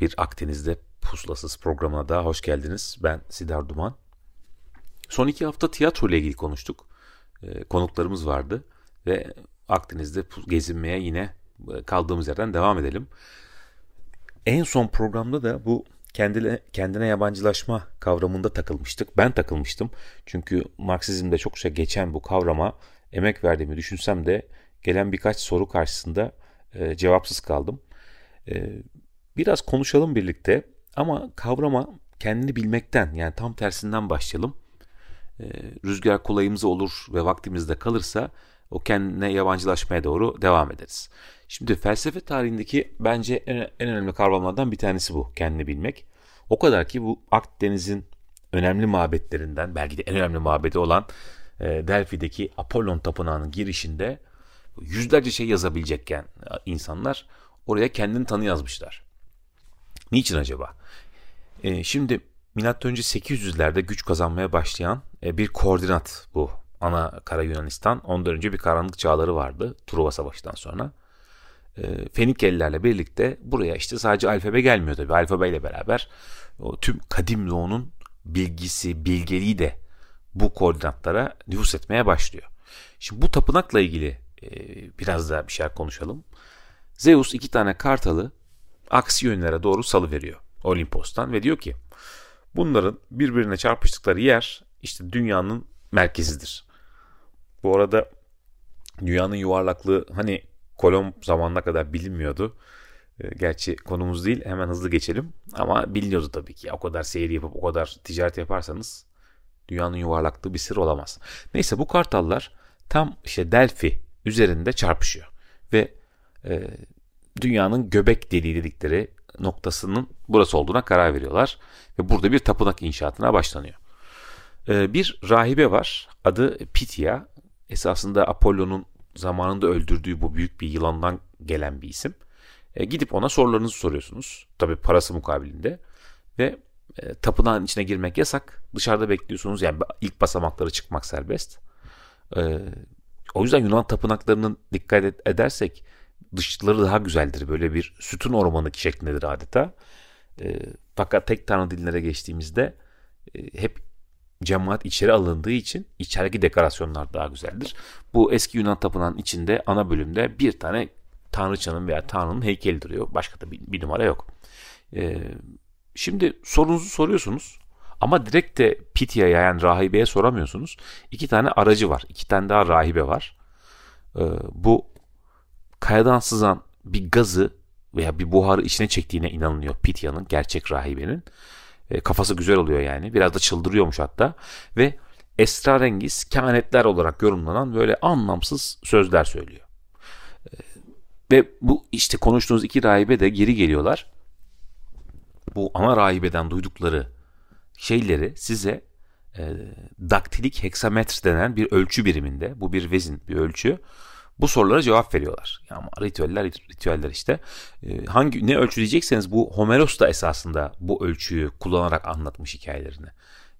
Bir Akdeniz'de pusulasız programına daha hoş geldiniz. Ben Sidar Duman. Son iki hafta tiyatro ile ilgili konuştuk. Ee, konuklarımız vardı ve Akdeniz'de gezinmeye yine e, kaldığımız yerden devam edelim. En son programda da bu kendine, kendine yabancılaşma kavramında takılmıştık. Ben takılmıştım. Çünkü Marksizmde çok şey geçen bu kavrama emek verdiğimi düşünsem de gelen birkaç soru karşısında e, cevapsız kaldım. E, biraz konuşalım birlikte ama kavrama kendini bilmekten yani tam tersinden başlayalım. E, rüzgar kolayımıza olur ve vaktimizde kalırsa o kendine yabancılaşmaya doğru devam ederiz. Şimdi felsefe tarihindeki bence en, en önemli kavramlardan bir tanesi bu kendini bilmek. O kadar ki bu Akdeniz'in önemli mabetlerinden belki de en önemli mabedi olan e, Delphi'deki Apollon Tapınağı'nın girişinde yüzlerce şey yazabilecekken e, insanlar oraya kendini tanı yazmışlar. Niçin acaba? E, şimdi önce 800'lerde güç kazanmaya başlayan e, bir koordinat bu. Ana Kara Yunanistan. Ondan önce bir karanlık çağları vardı Truva Savaşı'ndan sonra. E, Fenikelilerle birlikte buraya işte sadece alfabe gelmiyor tabii. Alfabeyle beraber o tüm kadim doğunun bilgisi, bilgeliği de bu koordinatlara nüfus etmeye başlıyor. Şimdi bu tapınakla ilgili e, biraz daha bir şeyler konuşalım. Zeus iki tane kartalı aksi yönlere doğru salı veriyor Olimpos'tan ve diyor ki bunların birbirine çarpıştıkları yer işte dünyanın merkezidir. Bu arada dünyanın yuvarlaklığı hani Kolomb zamanına kadar bilinmiyordu. Ee, gerçi konumuz değil hemen hızlı geçelim. Ama biliniyordu tabii ki. O kadar seyir yapıp o kadar ticaret yaparsanız dünyanın yuvarlaklığı bir sır olamaz. Neyse bu kartallar tam işte Delphi üzerinde çarpışıyor. Ve e, dünyanın göbek deliği dedikleri noktasının burası olduğuna karar veriyorlar. Ve burada bir tapınak inşaatına başlanıyor. E, bir rahibe var. Adı Pitya. Esasında Apollo'nun zamanında öldürdüğü bu büyük bir yılandan gelen bir isim. E, gidip ona sorularınızı soruyorsunuz. Tabi parası mukabilinde. Ve e, tapınağın içine girmek yasak. Dışarıda bekliyorsunuz. Yani ilk basamakları çıkmak serbest. E, o yüzden Yunan tapınaklarının dikkat edersek dışları daha güzeldir. Böyle bir sütun ormanı şeklindedir adeta. E, fakat tek tanrı dinlere geçtiğimizde e, hep cemaat içeri alındığı için içerideki dekorasyonlar daha güzeldir. Bu eski Yunan tapınağının içinde ana bölümde bir tane tanrıçanın veya tanrının heykeli duruyor. Başka da bir, bir numara yok. Ee, şimdi sorunuzu soruyorsunuz ama direkt de Pitya'ya yani rahibeye soramıyorsunuz. İki tane aracı var. iki tane daha rahibe var. Ee, bu kayadan sızan bir gazı veya bir buharı içine çektiğine inanılıyor Pitya'nın, gerçek rahibenin. E, kafası güzel oluyor yani. Biraz da çıldırıyormuş hatta. Ve esrarengiz kehanetler olarak yorumlanan böyle anlamsız sözler söylüyor. E, ve bu işte konuştuğunuz iki rahibe de geri geliyorlar. Bu ana rahibeden duydukları şeyleri size e, daktilik heksametre denen bir ölçü biriminde, bu bir vezin bir ölçü bu sorulara cevap veriyorlar. Yani ritüeller ritüeller işte. Ee, hangi ne ölçü diyecekseniz bu Homeros da esasında bu ölçüyü kullanarak anlatmış hikayelerini.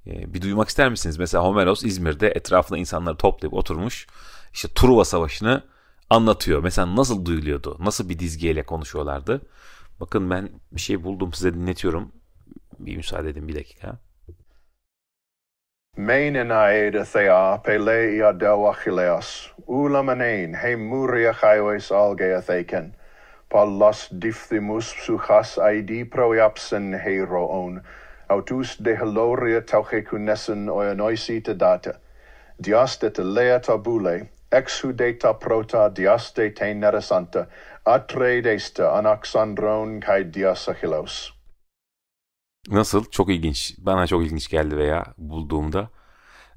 Ee, bir duymak ister misiniz? Mesela Homeros İzmir'de etrafında insanları toplayıp oturmuş işte Truva Savaşı'nı anlatıyor. Mesela nasıl duyuluyordu? Nasıl bir dizgeyle konuşuyorlardı? Bakın ben bir şey buldum size dinletiyorum. Bir müsaade edin bir dakika. Meinae de thea peleia deu Achilleus, ulamanein he muria chaiois algea theken, pallas diphthimus psuchas aidi proiapsen heroon, autus de heloria tauche cunesen oenoisi te data, dias de telea tabule, exhudeta prota dias de te neresanta, atre desta anaxandron cae dias Achilleus. Nasıl? Çok ilginç. Bana çok ilginç geldi veya bulduğumda.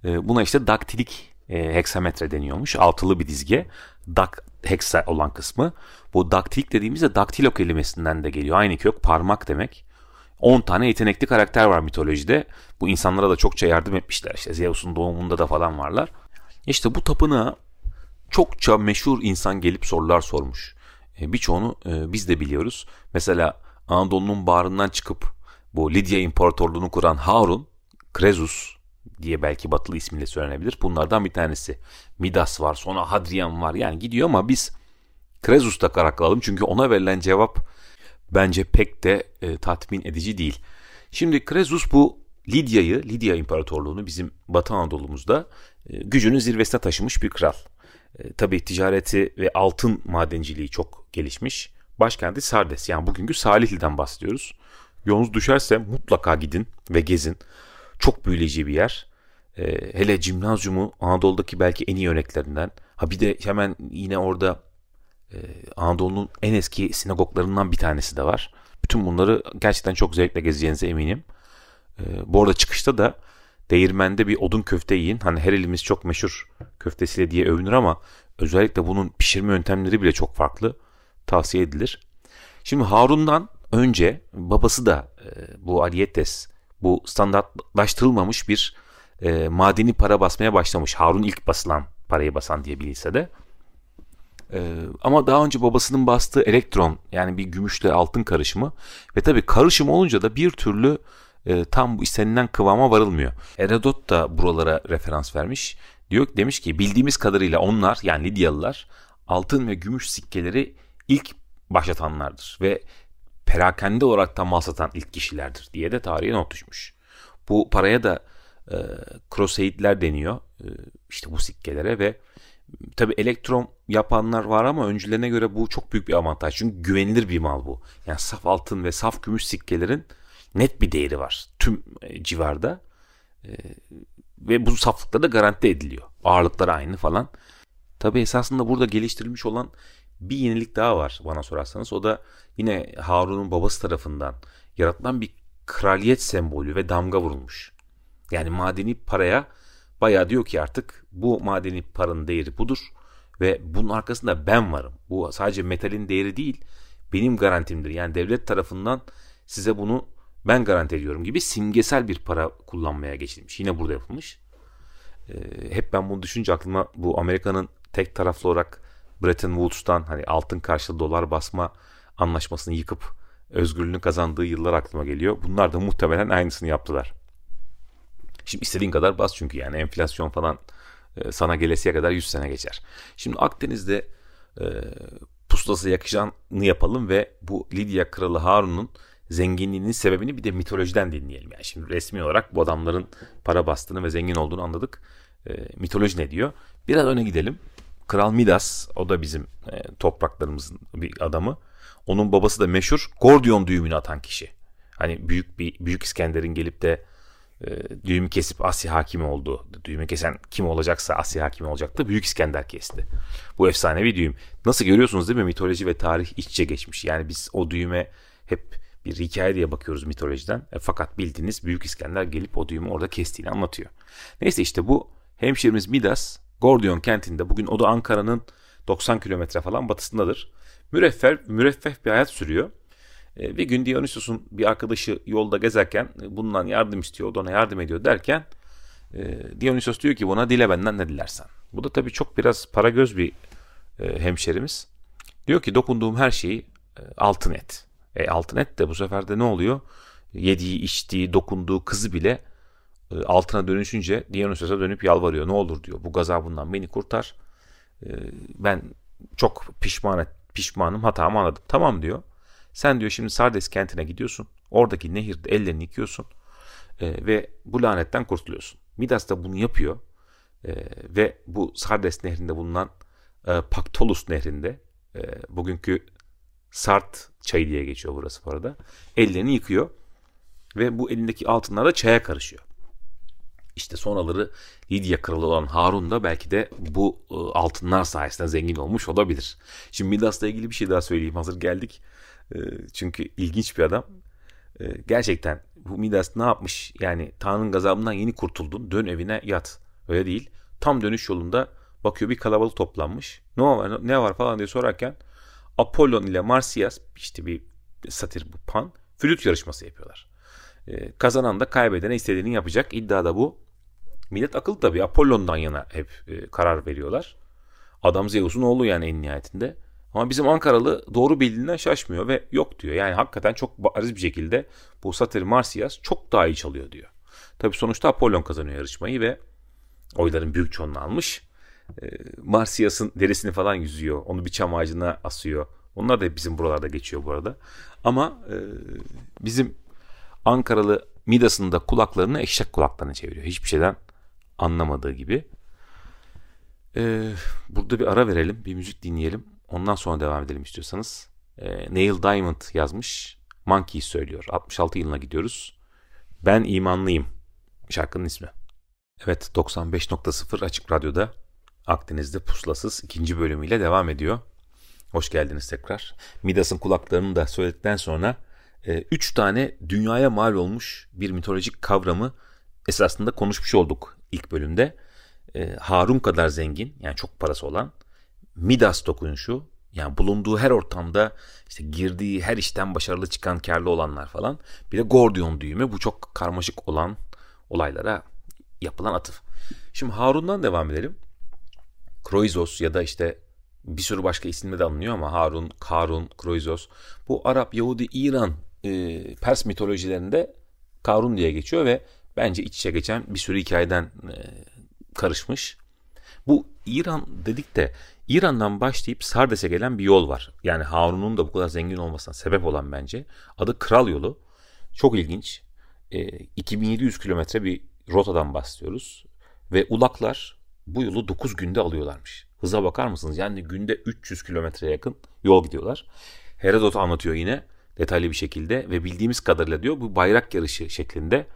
E, buna işte daktilik e, heksametre deniyormuş. Altılı bir dizge. Dak, hexa olan kısmı. Bu daktilik dediğimizde daktilo kelimesinden de geliyor. Aynı kök parmak demek. 10 tane yetenekli karakter var mitolojide. Bu insanlara da çokça yardım etmişler. İşte Zeus'un doğumunda da falan varlar. İşte bu tapınağa çokça meşhur insan gelip sorular sormuş. E, birçoğunu e, biz de biliyoruz. Mesela Anadolu'nun bağrından çıkıp bu Lidya İmparatorluğunu kuran Harun, Krezus diye belki batılı ismiyle söylenebilir. Bunlardan bir tanesi. Midas var, sonra Hadrian var. Yani gidiyor ama biz Krezus'ta karar kılalım. Çünkü ona verilen cevap bence pek de e, tatmin edici değil. Şimdi Krezus bu Lidya'yı, Lidya İmparatorluğunu bizim Batı Anadolu'muzda e, gücünün zirvesine taşımış bir kral. E, tabii ticareti ve altın madenciliği çok gelişmiş. Başkenti Sardes yani bugünkü Salihli'den bahsediyoruz. Yolunuz düşerse mutlaka gidin ve gezin. Çok büyüleyici bir yer. E, hele Cimnazyumu Anadolu'daki belki en iyi örneklerinden. Ha bir de hemen yine orada e, Anadolu'nun en eski sinagoglarından bir tanesi de var. Bütün bunları gerçekten çok zevkle gezeceğinize eminim. E, bu arada çıkışta da değirmende bir odun köfte yiyin. Hani her elimiz çok meşhur köftesiyle diye övünür ama özellikle bunun pişirme yöntemleri bile çok farklı. Tavsiye edilir. Şimdi Harun'dan önce babası da e, bu Aliyetes bu standartlaştırılmamış bir e, madeni para basmaya başlamış. Harun ilk basılan parayı basan diye bilinse de. E, ama daha önce babasının bastığı elektron yani bir gümüşle altın karışımı ve tabii karışım olunca da bir türlü e, tam bu istenilen kıvama varılmıyor. Herodot da buralara referans vermiş. Diyor demiş ki bildiğimiz kadarıyla onlar yani Lidyalılar altın ve gümüş sikkeleri ilk başlatanlardır ve perakende olarak tam mal satan ilk kişilerdir diye de tarihe not düşmüş. Bu paraya da e, Croseidler deniyor e, işte bu sikkelere ve tabi elektron yapanlar var ama öncülerine göre bu çok büyük bir avantaj. Çünkü güvenilir bir mal bu. Yani saf altın ve saf gümüş sikkelerin net bir değeri var tüm e, civarda. E, ve bu saflıkta da garanti ediliyor. Ağırlıkları aynı falan. Tabi esasında burada geliştirilmiş olan bir yenilik daha var bana sorarsanız. O da yine Harun'un babası tarafından yaratılan bir kraliyet sembolü ve damga vurulmuş. Yani madeni paraya bayağı diyor ki artık bu madeni paranın değeri budur ve bunun arkasında ben varım. Bu sadece metalin değeri değil benim garantimdir. Yani devlet tarafından size bunu ben garanti ediyorum gibi simgesel bir para kullanmaya geçilmiş. Yine burada yapılmış. Ee, hep ben bunu düşünce aklıma bu Amerika'nın tek taraflı olarak Bretton Woods'tan hani altın karşılığı dolar basma anlaşmasını yıkıp özgürlüğünü kazandığı yıllar aklıma geliyor. Bunlar da muhtemelen aynısını yaptılar. Şimdi istediğin kadar bas çünkü yani enflasyon falan e, sana gelesiye kadar 100 sene geçer. Şimdi Akdeniz'de e, pusulası yakışanı yapalım ve bu Lidya Kralı Harun'un zenginliğinin sebebini bir de mitolojiden dinleyelim. Yani şimdi resmi olarak bu adamların para bastığını ve zengin olduğunu anladık. E, mitoloji ne diyor? Biraz öne gidelim. Kral Midas o da bizim e, topraklarımızın bir adamı. Onun babası da meşhur Gordion düğümünü atan kişi. Hani büyük bir büyük İskender'in gelip de e, düğümü kesip Asya hakimi oldu. Düğümü kesen kim olacaksa Asya hakimi olacaktı. Büyük İskender kesti. Bu efsanevi düğüm. Nasıl görüyorsunuz değil mi? Mitoloji ve tarih iç içe geçmiş. Yani biz o düğüme hep bir hikaye diye bakıyoruz mitolojiden. E, fakat bildiğiniz Büyük İskender gelip o düğümü orada kestiğini anlatıyor. Neyse işte bu hemşerimiz Midas Gordion kentinde bugün o da Ankara'nın 90 kilometre falan batısındadır. Müreffeh, müreffeh bir hayat sürüyor. E, bir gün Dionysos'un bir arkadaşı yolda gezerken e, bundan yardım istiyor, o da ona yardım ediyor derken e, Dionysos diyor ki buna dile benden ne dilersen. Bu da tabii çok biraz para göz bir hemşerimiz. Diyor ki dokunduğum her şeyi altın et. E, altın et de bu sefer de ne oluyor? Yediği, içtiği, dokunduğu kızı bile altına dönüşünce Dionysos'a dönüp yalvarıyor. Ne olur diyor. Bu gazabından beni kurtar. Ben çok pişman et, pişmanım hatamı anladım. Tamam diyor. Sen diyor şimdi Sardes kentine gidiyorsun. Oradaki nehirde ellerini yıkıyorsun. E, ve bu lanetten kurtuluyorsun. Midas da bunu yapıyor. E, ve bu Sardes nehrinde bulunan e, Paktolus nehrinde e, bugünkü Sart çayı diye geçiyor burası bu arada. Ellerini yıkıyor. Ve bu elindeki altınlar da çaya karışıyor. İşte sonraları Lidya kralı olan Harun da belki de bu e, altınlar sayesinde zengin olmuş olabilir. Şimdi Midas'la ilgili bir şey daha söyleyeyim hazır geldik. E, çünkü ilginç bir adam. E, gerçekten bu Midas ne yapmış? Yani Tanrı'nın gazabından yeni kurtuldun. Dön evine yat. Öyle değil. Tam dönüş yolunda Bakıyor bir kalabalık toplanmış. Ne var, ne var falan diye sorarken Apollon ile Marsyas işte bir satir bu pan flüt yarışması yapıyorlar. Ee, kazanan da kaybedene istediğini yapacak. İddia da bu. Millet akıllı tabii. Apollon'dan yana hep e, karar veriyorlar. Adam Zeus'un oğlu yani en nihayetinde. Ama bizim Ankaralı doğru bildiğinden şaşmıyor ve yok diyor. Yani hakikaten çok bariz bir şekilde bu Satir Marsyas çok daha iyi çalıyor diyor. Tabii sonuçta Apollon kazanıyor yarışmayı ve oyların büyük çoğunluğunu almış. E, Marsyas'ın derisini falan yüzüyor. Onu bir çam ağacına asıyor. Onlar da bizim buralarda geçiyor bu arada. Ama e, bizim Ankaralı Midas'ın da kulaklarını eşek kulaklarına çeviriyor. Hiçbir şeyden anlamadığı gibi. Ee, burada bir ara verelim. Bir müzik dinleyelim. Ondan sonra devam edelim istiyorsanız. Ee, Neil Diamond yazmış. Monkey söylüyor. 66 yılına gidiyoruz. Ben imanlıyım. Şarkının ismi. Evet 95.0 Açık Radyo'da Akdeniz'de Puslasız ikinci bölümüyle devam ediyor. Hoş geldiniz tekrar. Midas'ın kulaklarını da söyledikten sonra e, üç tane dünyaya mal olmuş bir mitolojik kavramı esasında konuşmuş olduk ilk bölümde. E, Harun kadar zengin yani çok parası olan Midas dokunuşu yani bulunduğu her ortamda işte girdiği her işten başarılı çıkan karlı olanlar falan. Bir de Gordion düğümü bu çok karmaşık olan olaylara yapılan atıf. Şimdi Harun'dan devam edelim. Kroizos ya da işte bir sürü başka isimle de anılıyor ama Harun, Karun, Kroizos bu Arap, Yahudi, İran, e, Pers mitolojilerinde Karun diye geçiyor ve bence iç içe geçen bir sürü hikayeden e, karışmış. Bu İran dedik de İran'dan başlayıp Sardes'e gelen bir yol var. Yani Harun'un da bu kadar zengin olmasına sebep olan bence. Adı Kral Yolu. Çok ilginç. E, 2700 kilometre bir rotadan bahsediyoruz. Ve ulaklar bu yolu 9 günde alıyorlarmış. Hıza bakar mısınız? Yani günde 300 kilometreye yakın yol gidiyorlar. Herodot anlatıyor yine detaylı bir şekilde ve bildiğimiz kadarıyla diyor bu bayrak yarışı şeklinde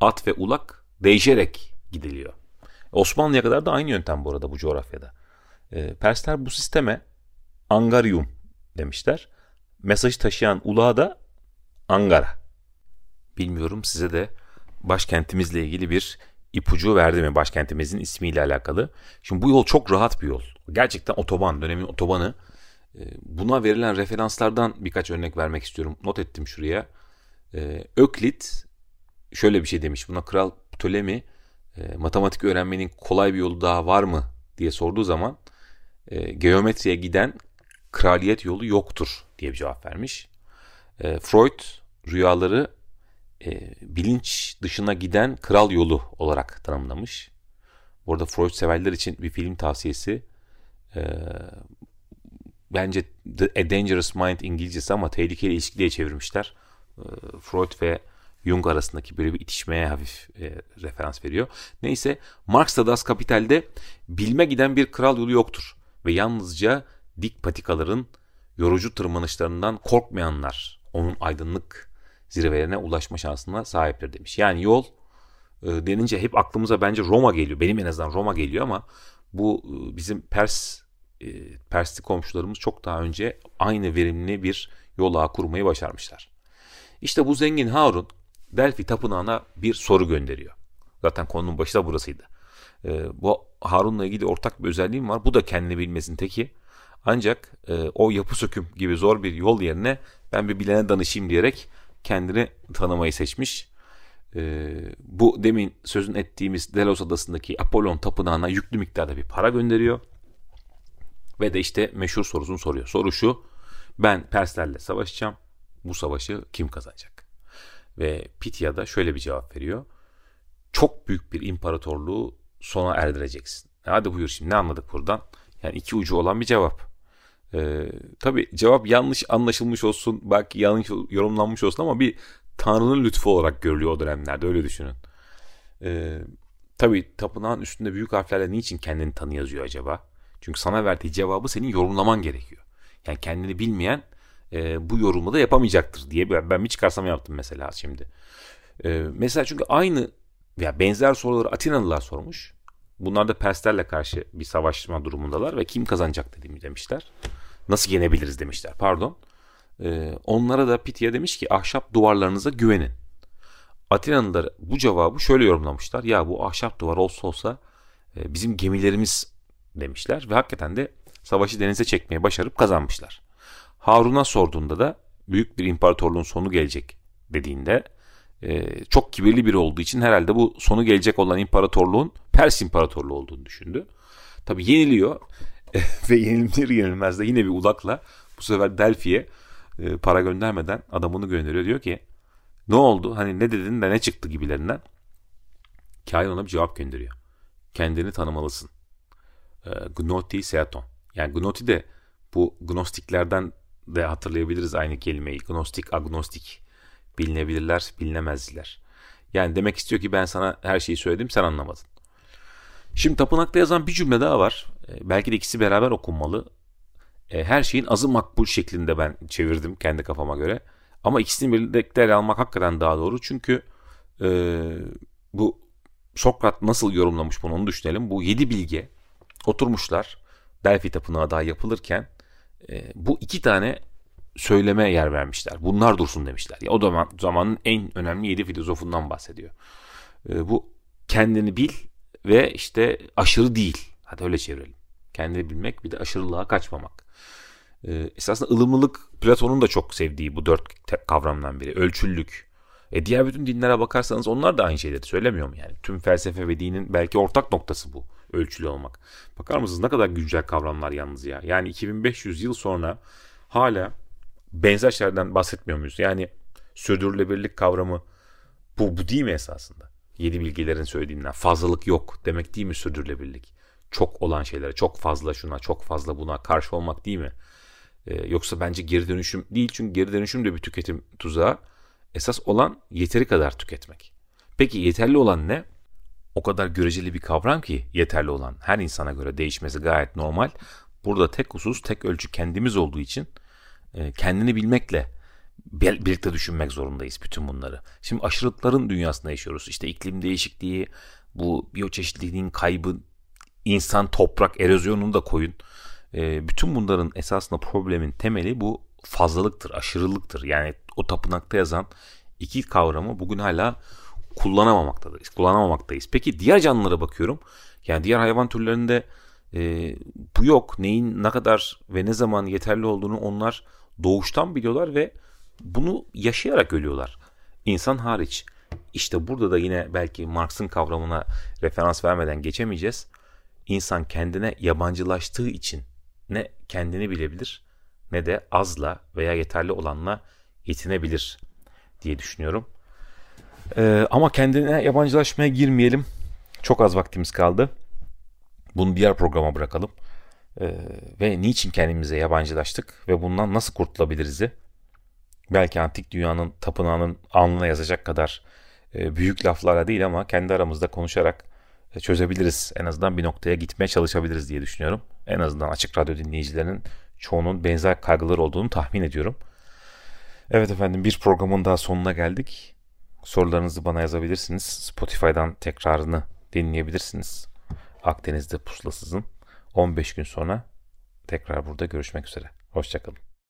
at ve ulak değişerek gidiliyor. Osmanlı'ya kadar da aynı yöntem bu arada bu coğrafyada. E, Persler bu sisteme Angarium demişler. Mesajı taşıyan ulağa da Angara. Bilmiyorum size de başkentimizle ilgili bir ipucu verdi mi başkentimizin ismiyle alakalı. Şimdi bu yol çok rahat bir yol. Gerçekten otoban, dönemin otobanı. Ee, buna verilen referanslardan birkaç örnek vermek istiyorum. Not ettim şuraya. Ee, Öklit şöyle bir şey demiş. Buna Kral Ptolemy e, matematik öğrenmenin kolay bir yolu daha var mı diye sorduğu zaman e, geometriye giden kraliyet yolu yoktur diye bir cevap vermiş. E, Freud rüyaları e, bilinç dışına giden kral yolu olarak tanımlamış. Bu arada Freud severler için bir film tavsiyesi. E, bence The, A Dangerous Mind İngilizcesi ama tehlikeli ilişki diye çevirmişler. E, Freud ve Jung arasındaki böyle bir itişmeye hafif e, referans veriyor. Neyse Marx da Das Kapital'de bilme giden bir kral yolu yoktur ve yalnızca dik patikaların yorucu tırmanışlarından korkmayanlar onun aydınlık zirvelerine ulaşma şansına sahiptir demiş. Yani yol e, denince hep aklımıza bence Roma geliyor. Benim en azından Roma geliyor ama bu e, bizim Pers e, Persli komşularımız çok daha önce aynı verimli bir yol ağı kurmayı başarmışlar. İşte bu zengin Harun Delphi tapınağına bir soru gönderiyor. Zaten konunun başı da burasıydı. E, bu Harun'la ilgili ortak bir özelliğim var. Bu da kendini bilmesin teki. Ancak e, o yapı söküm gibi zor bir yol yerine ben bir bilene danışayım diyerek kendini tanımayı seçmiş. E, bu demin sözün ettiğimiz Delos adasındaki Apollon tapınağına yüklü miktarda bir para gönderiyor. Ve de işte meşhur sorusunu soruyor. Soru şu. Ben Perslerle savaşacağım. Bu savaşı kim kazanacak? Ve Pitya da şöyle bir cevap veriyor. Çok büyük bir imparatorluğu sona erdireceksin. Hadi buyur şimdi ne anladık buradan? Yani iki ucu olan bir cevap. Ee, tabii cevap yanlış anlaşılmış olsun, belki yanlış yorumlanmış olsun ama bir Tanrı'nın lütfu olarak görülüyor o dönemlerde öyle düşünün. Ee, tabii tapınağın üstünde büyük harflerle niçin kendini tanı yazıyor acaba? Çünkü sana verdiği cevabı senin yorumlaman gerekiyor. Yani kendini bilmeyen e, bu yorumu da yapamayacaktır diye ben, ben bir çıkarsam yaptım mesela şimdi. E, mesela çünkü aynı veya benzer soruları Atinalılar sormuş. Bunlar da Perslerle karşı bir savaşma durumundalar ve kim kazanacak dediğimi demişler. Nasıl yenebiliriz demişler pardon. E, onlara da Pitya demiş ki ahşap duvarlarınıza güvenin. Atinalılar bu cevabı şöyle yorumlamışlar. Ya bu ahşap duvar olsa olsa e, bizim gemilerimiz demişler ve hakikaten de savaşı denize çekmeye başarıp kazanmışlar. Harun'a sorduğunda da büyük bir imparatorluğun sonu gelecek dediğinde e, çok kibirli biri olduğu için herhalde bu sonu gelecek olan imparatorluğun Pers İmparatorluğu olduğunu düşündü. Tabi yeniliyor ve yenilir yenilmez de yine bir ulakla bu sefer Delphi'ye e, para göndermeden adamını gönderiyor. Diyor ki ne oldu hani ne dedin de ne çıktı gibilerinden. Kain ona bir cevap gönderiyor. Kendini tanımalısın. E, Gnoti Seaton. Yani Gnoti de bu gnostiklerden de hatırlayabiliriz aynı kelimeyi. Gnostik, agnostik. Bilinebilirler, bilinemezler. Yani demek istiyor ki ben sana her şeyi söyledim sen anlamadın. Şimdi tapınakta yazan bir cümle daha var. E, belki de ikisi beraber okunmalı. E, her şeyin azı makbul şeklinde ben çevirdim kendi kafama göre. Ama ikisini birlikte ele almak hakikaten daha doğru. Çünkü e, bu Sokrat nasıl yorumlamış bunu onu düşünelim. Bu yedi bilge oturmuşlar. Delphi Tapınağı daha yapılırken e, bu iki tane söyleme yer vermişler. Bunlar dursun demişler. Ya o zaman zamanın en önemli yedi filozofundan bahsediyor. E, bu kendini bil ve işte aşırı değil. Hadi öyle çevirelim. Kendini bilmek bir de aşırılığa kaçmamak. E, esasında ılımlılık Platon'un da çok sevdiği bu dört kavramdan biri. Ölçüllük. E diğer bütün dinlere bakarsanız onlar da aynı şeyleri söylemiyor mu yani? Tüm felsefe ve dinin belki ortak noktası bu. Ölçülü olmak. Bakar mısınız ne kadar güncel kavramlar yalnız ya. Yani 2500 yıl sonra hala benzer şeylerden bahsetmiyor muyuz? Yani sürdürülebilirlik kavramı bu, bu değil mi esasında? Yedi bilgilerin söylediğinden fazlalık yok demek değil mi sürdürülebilirlik? Çok olan şeylere, çok fazla şuna, çok fazla buna karşı olmak değil mi? Ee, yoksa bence geri dönüşüm değil çünkü geri dönüşüm de bir tüketim tuzağı. Esas olan yeteri kadar tüketmek. Peki yeterli olan ne? O kadar göreceli bir kavram ki yeterli olan her insana göre değişmesi gayet normal. Burada tek husus, tek ölçü kendimiz olduğu için e, kendini bilmekle birlikte düşünmek zorundayız bütün bunları. Şimdi aşırılıkların dünyasında yaşıyoruz. İşte iklim değişikliği, bu biyoçeşitliliğin kaybı, insan toprak erozyonunu da koyun. E, bütün bunların esasında problemin temeli bu fazlalıktır, aşırılıktır. Yani o tapınakta yazan iki kavramı bugün hala kullanamamaktayız. Kullanamamaktayız. Peki diğer canlılara bakıyorum. Yani diğer hayvan türlerinde e, bu yok. Neyin ne kadar ve ne zaman yeterli olduğunu onlar doğuştan biliyorlar ve bunu yaşayarak ölüyorlar. İnsan hariç. İşte burada da yine belki Marx'ın kavramına referans vermeden geçemeyeceğiz. İnsan kendine yabancılaştığı için ne kendini bilebilir ne de azla veya yeterli olanla yetinebilir diye düşünüyorum. Ee, ama kendine yabancılaşmaya girmeyelim. Çok az vaktimiz kaldı. Bunu diğer programa bırakalım. Ee, ve niçin kendimize yabancılaştık ve bundan nasıl kurtulabiliriz'i belki antik dünyanın tapınağının alnına yazacak kadar e, büyük laflarla değil ama kendi aramızda konuşarak e, çözebiliriz. En azından bir noktaya gitmeye çalışabiliriz diye düşünüyorum. En azından açık radyo dinleyicilerinin çoğunun benzer kaygılar olduğunu tahmin ediyorum. Evet efendim bir programın daha sonuna geldik. Sorularınızı bana yazabilirsiniz. Spotify'dan tekrarını dinleyebilirsiniz. Akdeniz'de pusulasızın 15 gün sonra tekrar burada görüşmek üzere. Hoşçakalın.